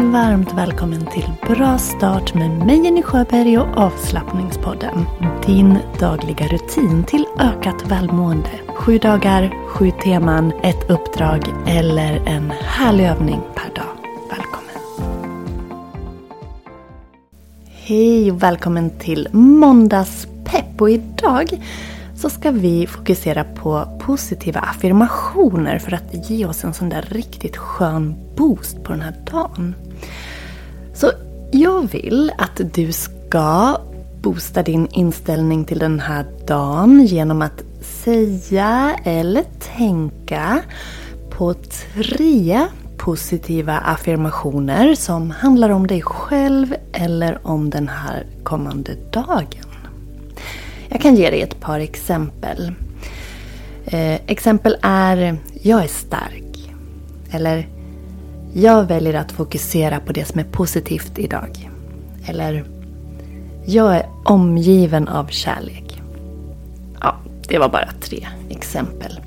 Varmt välkommen till Bra start med mig Jenny Sjöberg och avslappningspodden. Din dagliga rutin till ökat välmående. Sju dagar, sju teman, ett uppdrag eller en härlig övning per dag. Välkommen! Hej och välkommen till Måndagspepp. Och idag så ska vi fokusera på positiva affirmationer för att ge oss en sån där riktigt skön boost på den här dagen. Så jag vill att du ska boosta din inställning till den här dagen genom att säga eller tänka på tre positiva affirmationer som handlar om dig själv eller om den här kommande dagen. Jag kan ge dig ett par exempel. Eh, exempel är Jag är stark. Eller jag väljer att fokusera på det som är positivt idag. Eller Jag är omgiven av kärlek. Ja, det var bara tre exempel.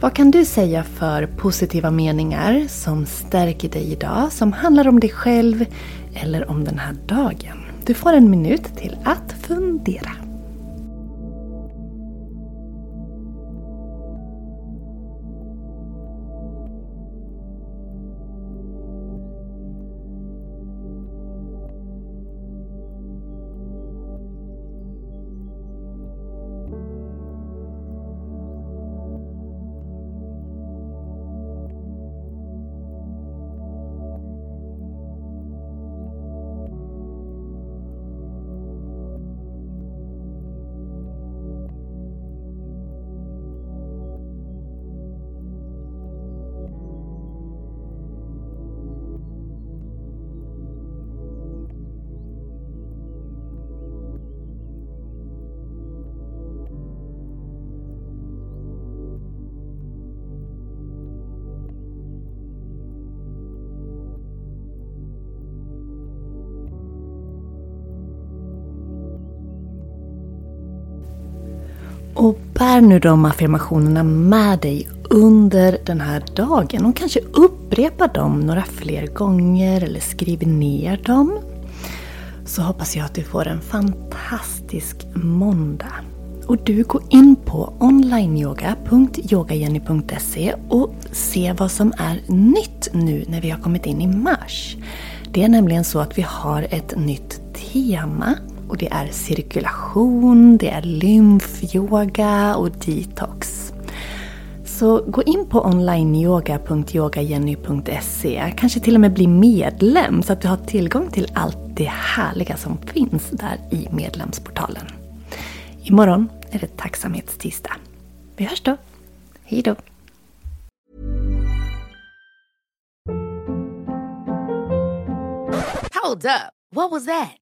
Vad kan du säga för positiva meningar som stärker dig idag, som handlar om dig själv eller om den här dagen? Du får en minut till att fundera. Och bär nu de affirmationerna med dig under den här dagen och kanske upprepa dem några fler gånger eller skriv ner dem. Så hoppas jag att du får en fantastisk måndag. Och du går in på onlineyoga.yogajenny.se och se vad som är nytt nu när vi har kommit in i mars. Det är nämligen så att vi har ett nytt tema och det är cirkulation, det är lymfyoga och detox. Så gå in på onlineyoga.yogajenny.se. Kanske till och med bli medlem så att du har tillgång till allt det härliga som finns där i medlemsportalen. Imorgon är det tacksamhetstisdag. Vi hörs då. Hej då! Hold up. What was that?